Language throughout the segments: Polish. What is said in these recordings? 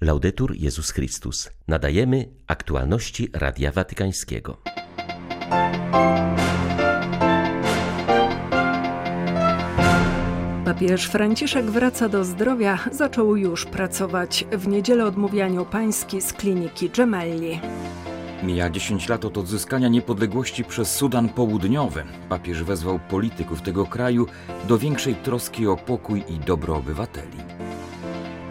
Laudetur Jezus Chrystus. Nadajemy aktualności Radia Watykańskiego. Papież Franciszek wraca do zdrowia, zaczął już pracować. W niedzielę odmówianiu pański z kliniki Gemelli. Mija 10 lat od odzyskania niepodległości przez Sudan Południowy. Papież wezwał polityków tego kraju do większej troski o pokój i dobro obywateli.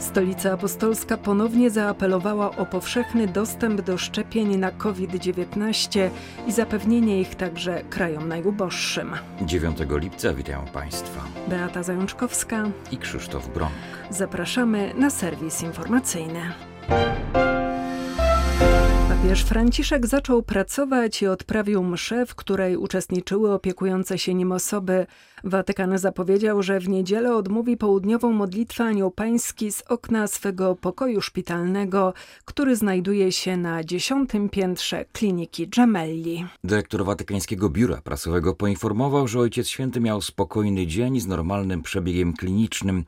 Stolica Apostolska ponownie zaapelowała o powszechny dostęp do szczepień na COVID-19 i zapewnienie ich także krajom najuboższym. 9 lipca witają Państwa Beata Zajączkowska i Krzysztof Bronk. Zapraszamy na serwis informacyjny. Papież Franciszek zaczął pracować i odprawił mszę, w której uczestniczyły opiekujące się nim osoby. Watykan zapowiedział, że w niedzielę odmówi południową modlitwę Anioł Pański z okna swego pokoju szpitalnego, który znajduje się na dziesiątym piętrze kliniki Gemelli. Dyrektor Watykańskiego Biura Prasowego poinformował, że Ojciec Święty miał spokojny dzień z normalnym przebiegiem klinicznym.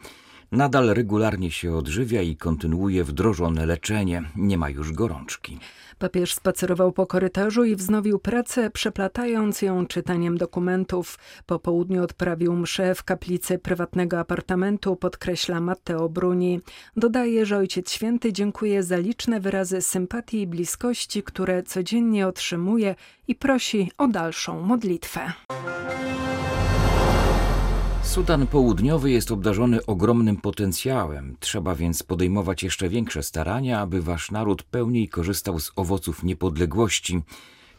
Nadal regularnie się odżywia i kontynuuje wdrożone leczenie. Nie ma już gorączki. Papież spacerował po korytarzu i wznowił pracę, przeplatając ją czytaniem dokumentów. Po południu odprawił mszę w kaplicy prywatnego apartamentu, podkreśla Matteo Bruni. Dodaje, że Ojciec Święty dziękuję za liczne wyrazy sympatii i bliskości, które codziennie otrzymuje i prosi o dalszą modlitwę. Sudan Południowy jest obdarzony ogromnym potencjałem. Trzeba więc podejmować jeszcze większe starania, aby wasz naród pełniej korzystał z owoców niepodległości.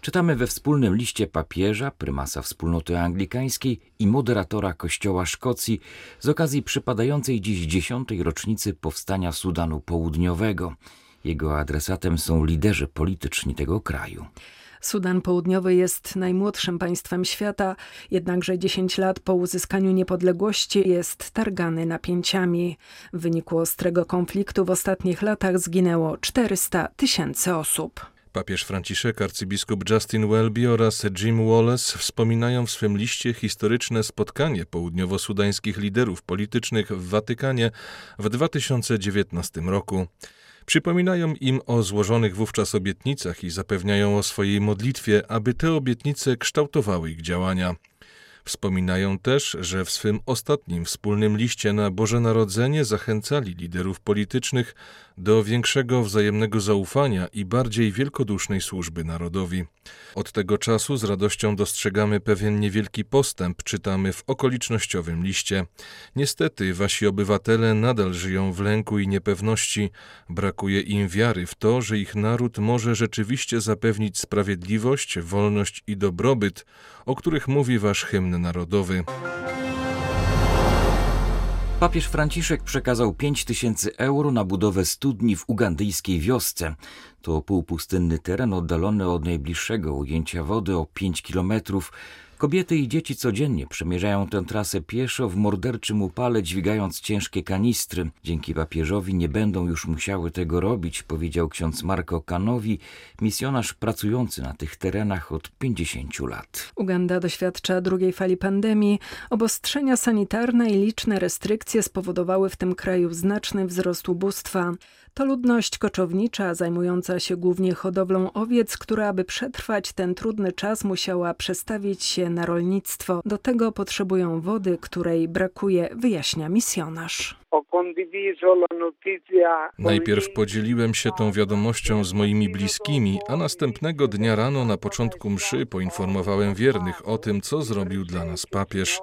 Czytamy we wspólnym liście papieża, prymasa wspólnoty anglikańskiej i moderatora Kościoła Szkocji z okazji przypadającej dziś dziesiątej rocznicy powstania Sudanu Południowego. Jego adresatem są liderzy polityczni tego kraju. Sudan Południowy jest najmłodszym państwem świata, jednakże 10 lat po uzyskaniu niepodległości jest targany napięciami. W wyniku ostrego konfliktu w ostatnich latach zginęło 400 tysięcy osób. Papież Franciszek, arcybiskup Justin Welby oraz Jim Wallace wspominają w swym liście historyczne spotkanie południowo-sudańskich liderów politycznych w Watykanie w 2019 roku. Przypominają im o złożonych wówczas obietnicach i zapewniają o swojej modlitwie, aby te obietnice kształtowały ich działania. Wspominają też, że w swym ostatnim wspólnym liście na Boże Narodzenie zachęcali liderów politycznych do większego wzajemnego zaufania i bardziej wielkodusznej służby narodowi. Od tego czasu z radością dostrzegamy pewien niewielki postęp, czytamy w okolicznościowym liście. Niestety wasi obywatele nadal żyją w lęku i niepewności, brakuje im wiary w to, że ich naród może rzeczywiście zapewnić sprawiedliwość, wolność i dobrobyt, o których mówi wasz hymn narodowy. Papież Franciszek przekazał 5 tysięcy euro na budowę studni w ugandyjskiej wiosce. To półpustynny teren oddalony od najbliższego ujęcia wody o 5 kilometrów. Kobiety i dzieci codziennie przemierzają tę trasę pieszo w morderczym upale, dźwigając ciężkie kanistry. Dzięki papieżowi nie będą już musiały tego robić, powiedział ksiądz Marco Kanowi, misjonarz pracujący na tych terenach od 50 lat. Uganda doświadcza drugiej fali pandemii. Obostrzenia sanitarne i liczne restrykcje spowodowały w tym kraju znaczny wzrost ubóstwa. To ludność koczownicza, zajmująca się głównie hodowlą owiec, która aby przetrwać ten trudny czas musiała przestawić się na rolnictwo. Do tego potrzebują wody, której brakuje, wyjaśnia misjonarz. Najpierw podzieliłem się tą wiadomością z moimi bliskimi, a następnego dnia rano na początku mszy poinformowałem wiernych o tym, co zrobił dla nas papież.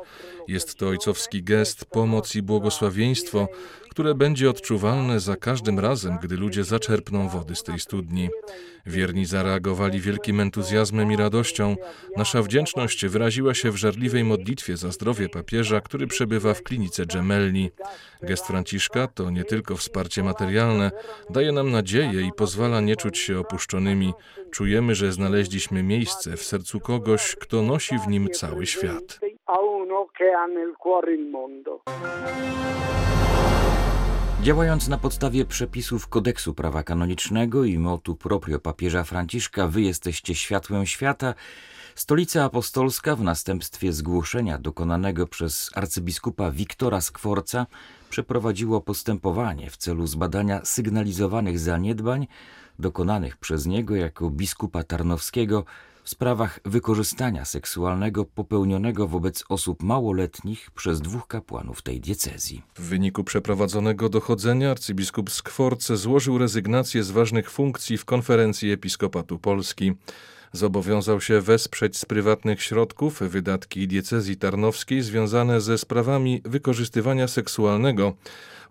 Jest to ojcowski gest, pomoc i błogosławieństwo, które będzie odczuwalne za każdym razem, gdy ludzie zaczerpną wody z tej studni. Wierni zareagowali wielkim entuzjazmem i radością. Nasza wdzięczność wyraziła się w żarliwej modlitwie za zdrowie papieża, który przebywa w klinice Gemelli. Gest Franciszka to nie tylko wsparcie materialne, daje nam nadzieję i pozwala nie czuć się opuszczonymi. Czujemy, że znaleźliśmy miejsce w sercu kogoś, kto nosi w nim cały świat. Działając na podstawie przepisów kodeksu prawa kanonicznego i motu proprio papieża Franciszka Wy jesteście światłem świata, Stolica Apostolska w następstwie zgłoszenia dokonanego przez arcybiskupa Wiktora Skworca przeprowadziło postępowanie w celu zbadania sygnalizowanych zaniedbań dokonanych przez niego jako biskupa tarnowskiego w sprawach wykorzystania seksualnego popełnionego wobec osób małoletnich przez dwóch kapłanów tej diecezji. W wyniku przeprowadzonego dochodzenia arcybiskup Skworce złożył rezygnację z ważnych funkcji w konferencji Episkopatu Polski. Zobowiązał się wesprzeć z prywatnych środków wydatki diecezji tarnowskiej związane ze sprawami wykorzystywania seksualnego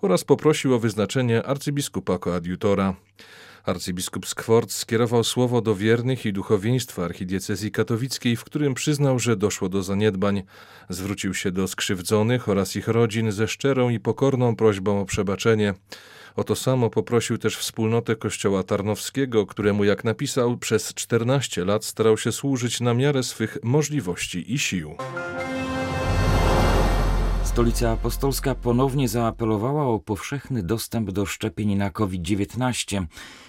oraz poprosił o wyznaczenie arcybiskupa koadjutora. Arcybiskup Skwort skierował słowo do wiernych i duchowieństwa archidiecezji katowickiej, w którym przyznał, że doszło do zaniedbań. Zwrócił się do skrzywdzonych oraz ich rodzin ze szczerą i pokorną prośbą o przebaczenie. O to samo poprosił też wspólnotę Kościoła Tarnowskiego, któremu, jak napisał, przez 14 lat starał się służyć na miarę swych możliwości i sił. Stolica Apostolska ponownie zaapelowała o powszechny dostęp do szczepień na COVID-19.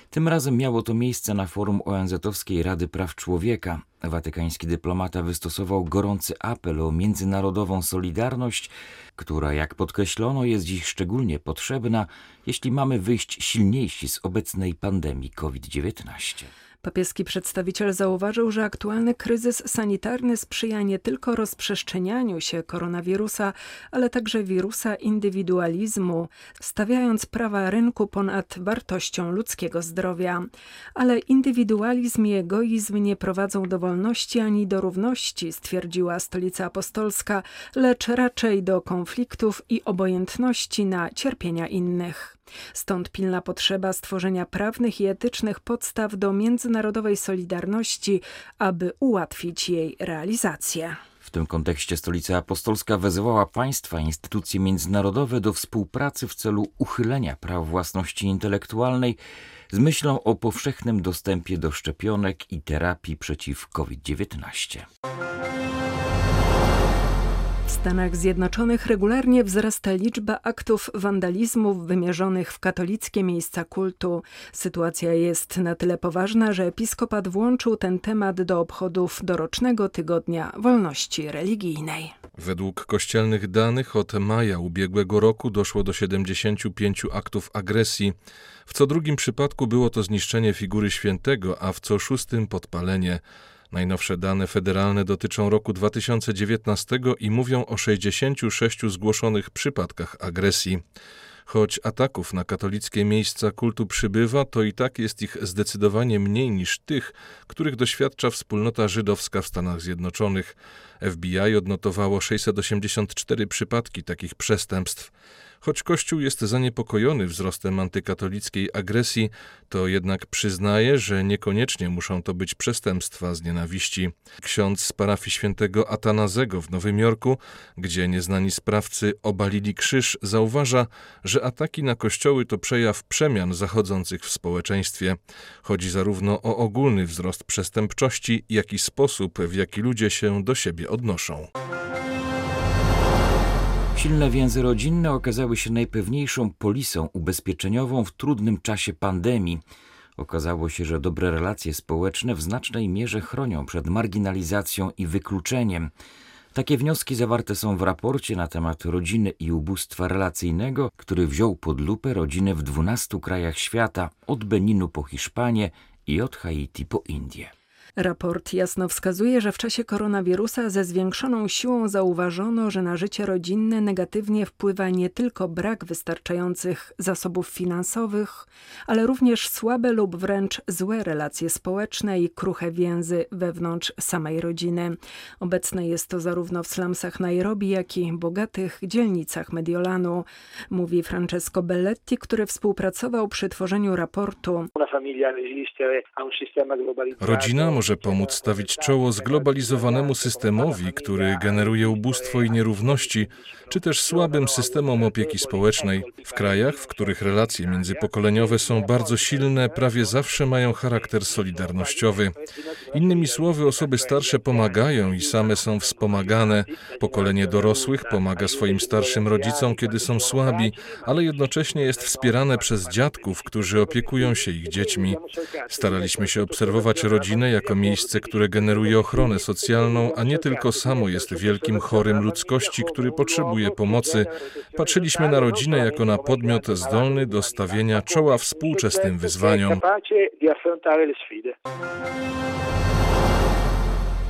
Tym razem miało to miejsce na forum ONZ-owskiej Rady Praw Człowieka. Watykański dyplomata wystosował gorący apel o międzynarodową solidarność, która, jak podkreślono, jest dziś szczególnie potrzebna, jeśli mamy wyjść silniejsi z obecnej pandemii COVID-19. Papieski przedstawiciel zauważył, że aktualny kryzys sanitarny sprzyja nie tylko rozprzestrzenianiu się koronawirusa, ale także wirusa indywidualizmu, stawiając prawa rynku ponad wartością ludzkiego zdrowia. Ale indywidualizm i egoizm nie prowadzą do wolności ani do równości, stwierdziła Stolica Apostolska, lecz raczej do konfliktów i obojętności na cierpienia innych. Stąd pilna potrzeba stworzenia prawnych i etycznych podstaw do międzynarodowej solidarności, aby ułatwić jej realizację. W tym kontekście Stolica Apostolska wezwała państwa i instytucje międzynarodowe do współpracy w celu uchylenia praw własności intelektualnej z myślą o powszechnym dostępie do szczepionek i terapii przeciw COVID-19. Stanach Zjednoczonych regularnie wzrasta liczba aktów wandalizmu wymierzonych w katolickie miejsca kultu. Sytuacja jest na tyle poważna, że episkopat włączył ten temat do obchodów dorocznego tygodnia wolności religijnej. Według kościelnych danych od maja ubiegłego roku doszło do 75 aktów agresji. W co drugim przypadku było to zniszczenie figury świętego, a w co szóstym podpalenie. Najnowsze dane federalne dotyczą roku 2019 i mówią o 66 zgłoszonych przypadkach agresji. Choć ataków na katolickie miejsca kultu przybywa, to i tak jest ich zdecydowanie mniej niż tych, których doświadcza wspólnota żydowska w Stanach Zjednoczonych. FBI odnotowało 684 przypadki takich przestępstw. Choć Kościół jest zaniepokojony wzrostem antykatolickiej agresji, to jednak przyznaje, że niekoniecznie muszą to być przestępstwa z nienawiści. Ksiądz z parafii świętego Atanazego w Nowym Jorku, gdzie nieznani sprawcy obalili krzyż, zauważa, że ataki na kościoły to przejaw przemian zachodzących w społeczeństwie. Chodzi zarówno o ogólny wzrost przestępczości, jak i sposób, w jaki ludzie się do siebie odnoszą. Silne więzy rodzinne okazały się najpewniejszą polisą ubezpieczeniową w trudnym czasie pandemii. Okazało się, że dobre relacje społeczne w znacznej mierze chronią przed marginalizacją i wykluczeniem. Takie wnioski zawarte są w raporcie na temat rodziny i ubóstwa relacyjnego, który wziął pod lupę rodziny w 12 krajach świata, od Beninu po Hiszpanię i od Haiti po Indię. Raport jasno wskazuje, że w czasie koronawirusa ze zwiększoną siłą zauważono, że na życie rodzinne negatywnie wpływa nie tylko brak wystarczających zasobów finansowych, ale również słabe lub wręcz złe relacje społeczne i kruche więzy wewnątrz samej rodziny. Obecne jest to zarówno w slumsach Nairobi, jak i bogatych dzielnicach Mediolanu, mówi Francesco Belletti, który współpracował przy tworzeniu raportu. Rodzina może pomóc stawić czoło zglobalizowanemu systemowi, który generuje ubóstwo i nierówności, czy też słabym systemom opieki społecznej. W krajach, w których relacje międzypokoleniowe są bardzo silne, prawie zawsze mają charakter solidarnościowy. Innymi słowy, osoby starsze pomagają i same są wspomagane. Pokolenie dorosłych pomaga swoim starszym rodzicom, kiedy są słabi, ale jednocześnie jest wspierane przez dziadków, którzy opiekują się ich dziećmi. Staraliśmy się obserwować rodzinę jako miejsce, które generuje ochronę socjalną, a nie tylko samo jest wielkim chorym ludzkości, który potrzebuje pomocy. Patrzyliśmy na rodzinę jako na podmiot zdolny do stawienia czoła współczesnym wyzwaniom.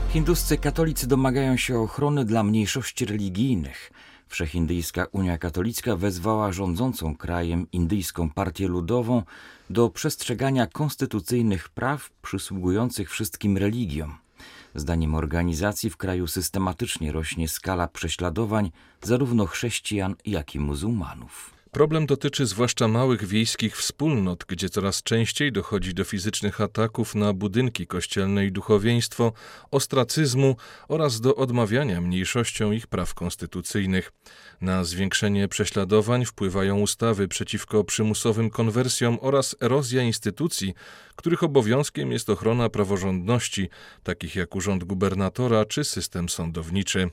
Hinduscy katolicy domagają się ochrony dla mniejszości religijnych. Wszechindyjska Unia Katolicka wezwała rządzącą krajem Indyjską Partię Ludową do przestrzegania konstytucyjnych praw przysługujących wszystkim religiom. Zdaniem organizacji w kraju systematycznie rośnie skala prześladowań zarówno chrześcijan, jak i muzułmanów. Problem dotyczy zwłaszcza małych wiejskich wspólnot, gdzie coraz częściej dochodzi do fizycznych ataków na budynki kościelne i duchowieństwo, ostracyzmu oraz do odmawiania mniejszościom ich praw konstytucyjnych. Na zwiększenie prześladowań wpływają ustawy przeciwko przymusowym konwersjom oraz erozja instytucji, których obowiązkiem jest ochrona praworządności, takich jak urząd gubernatora czy system sądowniczy.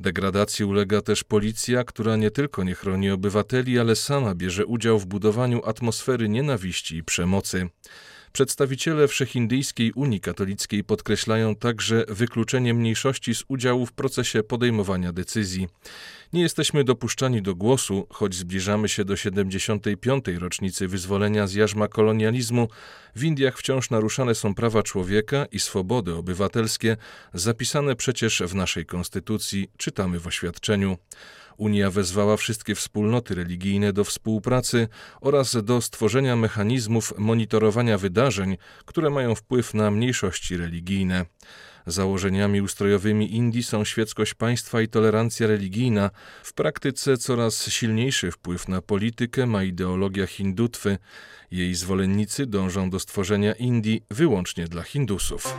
Degradacji ulega też policja, która nie tylko nie chroni obywateli, ale sama bierze udział w budowaniu atmosfery nienawiści i przemocy. Przedstawiciele Wszechindyjskiej Unii Katolickiej podkreślają także wykluczenie mniejszości z udziału w procesie podejmowania decyzji. Nie jesteśmy dopuszczani do głosu, choć zbliżamy się do 75. rocznicy wyzwolenia z jarzma kolonializmu. W Indiach wciąż naruszane są prawa człowieka i swobody obywatelskie, zapisane przecież w naszej konstytucji, czytamy w oświadczeniu. Unia wezwała wszystkie wspólnoty religijne do współpracy oraz do stworzenia mechanizmów monitorowania wydarzeń, które mają wpływ na mniejszości religijne. Założeniami ustrojowymi Indii są świeckość państwa i tolerancja religijna. W praktyce coraz silniejszy wpływ na politykę ma ideologia hindutwy. Jej zwolennicy dążą do stworzenia Indii wyłącznie dla Hindusów.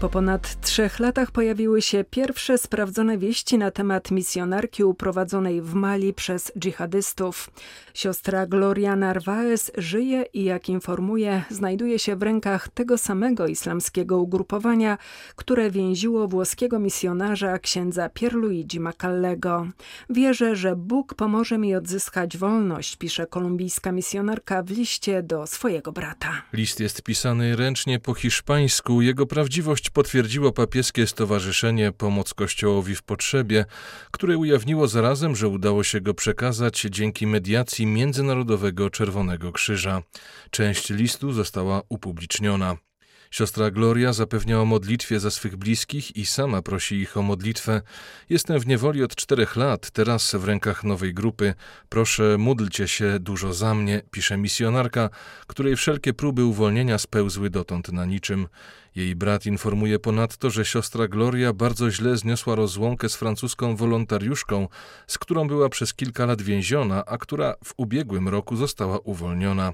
Po ponad trzech latach pojawiły się pierwsze sprawdzone wieści na temat misjonarki uprowadzonej w Mali przez dżihadystów. Siostra Gloria Narvaez żyje i jak informuje, znajduje się w rękach tego samego islamskiego ugrupowania, które więziło włoskiego misjonarza księdza Pierluigi Macallego. Wierzę, że Bóg pomoże mi odzyskać wolność, pisze kolumbijska misjonarka w liście do swojego brata. List jest pisany ręcznie po hiszpańsku. Jego prawdziwość potwierdziło papieskie stowarzyszenie Pomoc Kościołowi w Potrzebie, które ujawniło zarazem, że udało się go przekazać dzięki mediacji Międzynarodowego Czerwonego Krzyża. Część listu została upubliczniona. Siostra Gloria zapewnia o modlitwie za swych bliskich i sama prosi ich o modlitwę. Jestem w niewoli od czterech lat, teraz w rękach nowej grupy. Proszę, módlcie się dużo za mnie, pisze misjonarka, której wszelkie próby uwolnienia spełzły dotąd na niczym. Jej brat informuje ponadto, że siostra Gloria bardzo źle zniosła rozłąkę z francuską wolontariuszką, z którą była przez kilka lat więziona, a która w ubiegłym roku została uwolniona.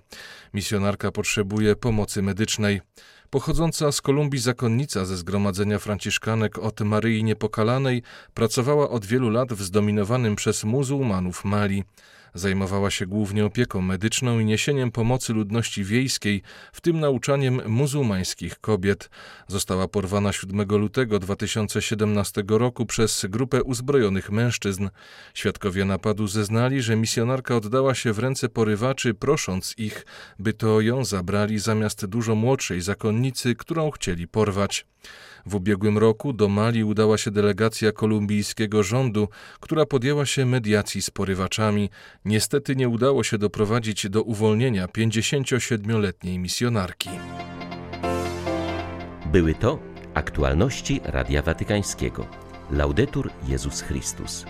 Misjonarka potrzebuje pomocy medycznej. Pochodząca z Kolumbii zakonnica ze zgromadzenia franciszkanek od Maryi Niepokalanej pracowała od wielu lat w zdominowanym przez muzułmanów Mali. Zajmowała się głównie opieką medyczną i niesieniem pomocy ludności wiejskiej, w tym nauczaniem muzułmańskich kobiet. Została porwana 7 lutego 2017 roku przez grupę uzbrojonych mężczyzn. Świadkowie napadu zeznali, że misjonarka oddała się w ręce porywaczy, prosząc ich, by to ją zabrali zamiast dużo młodszej zakonnicy, którą chcieli porwać. W ubiegłym roku do Mali udała się delegacja kolumbijskiego rządu, która podjęła się mediacji z porywaczami. Niestety nie udało się doprowadzić do uwolnienia 57-letniej misjonarki. Były to aktualności Radia Watykańskiego. Laudetur Jezus Chrystus.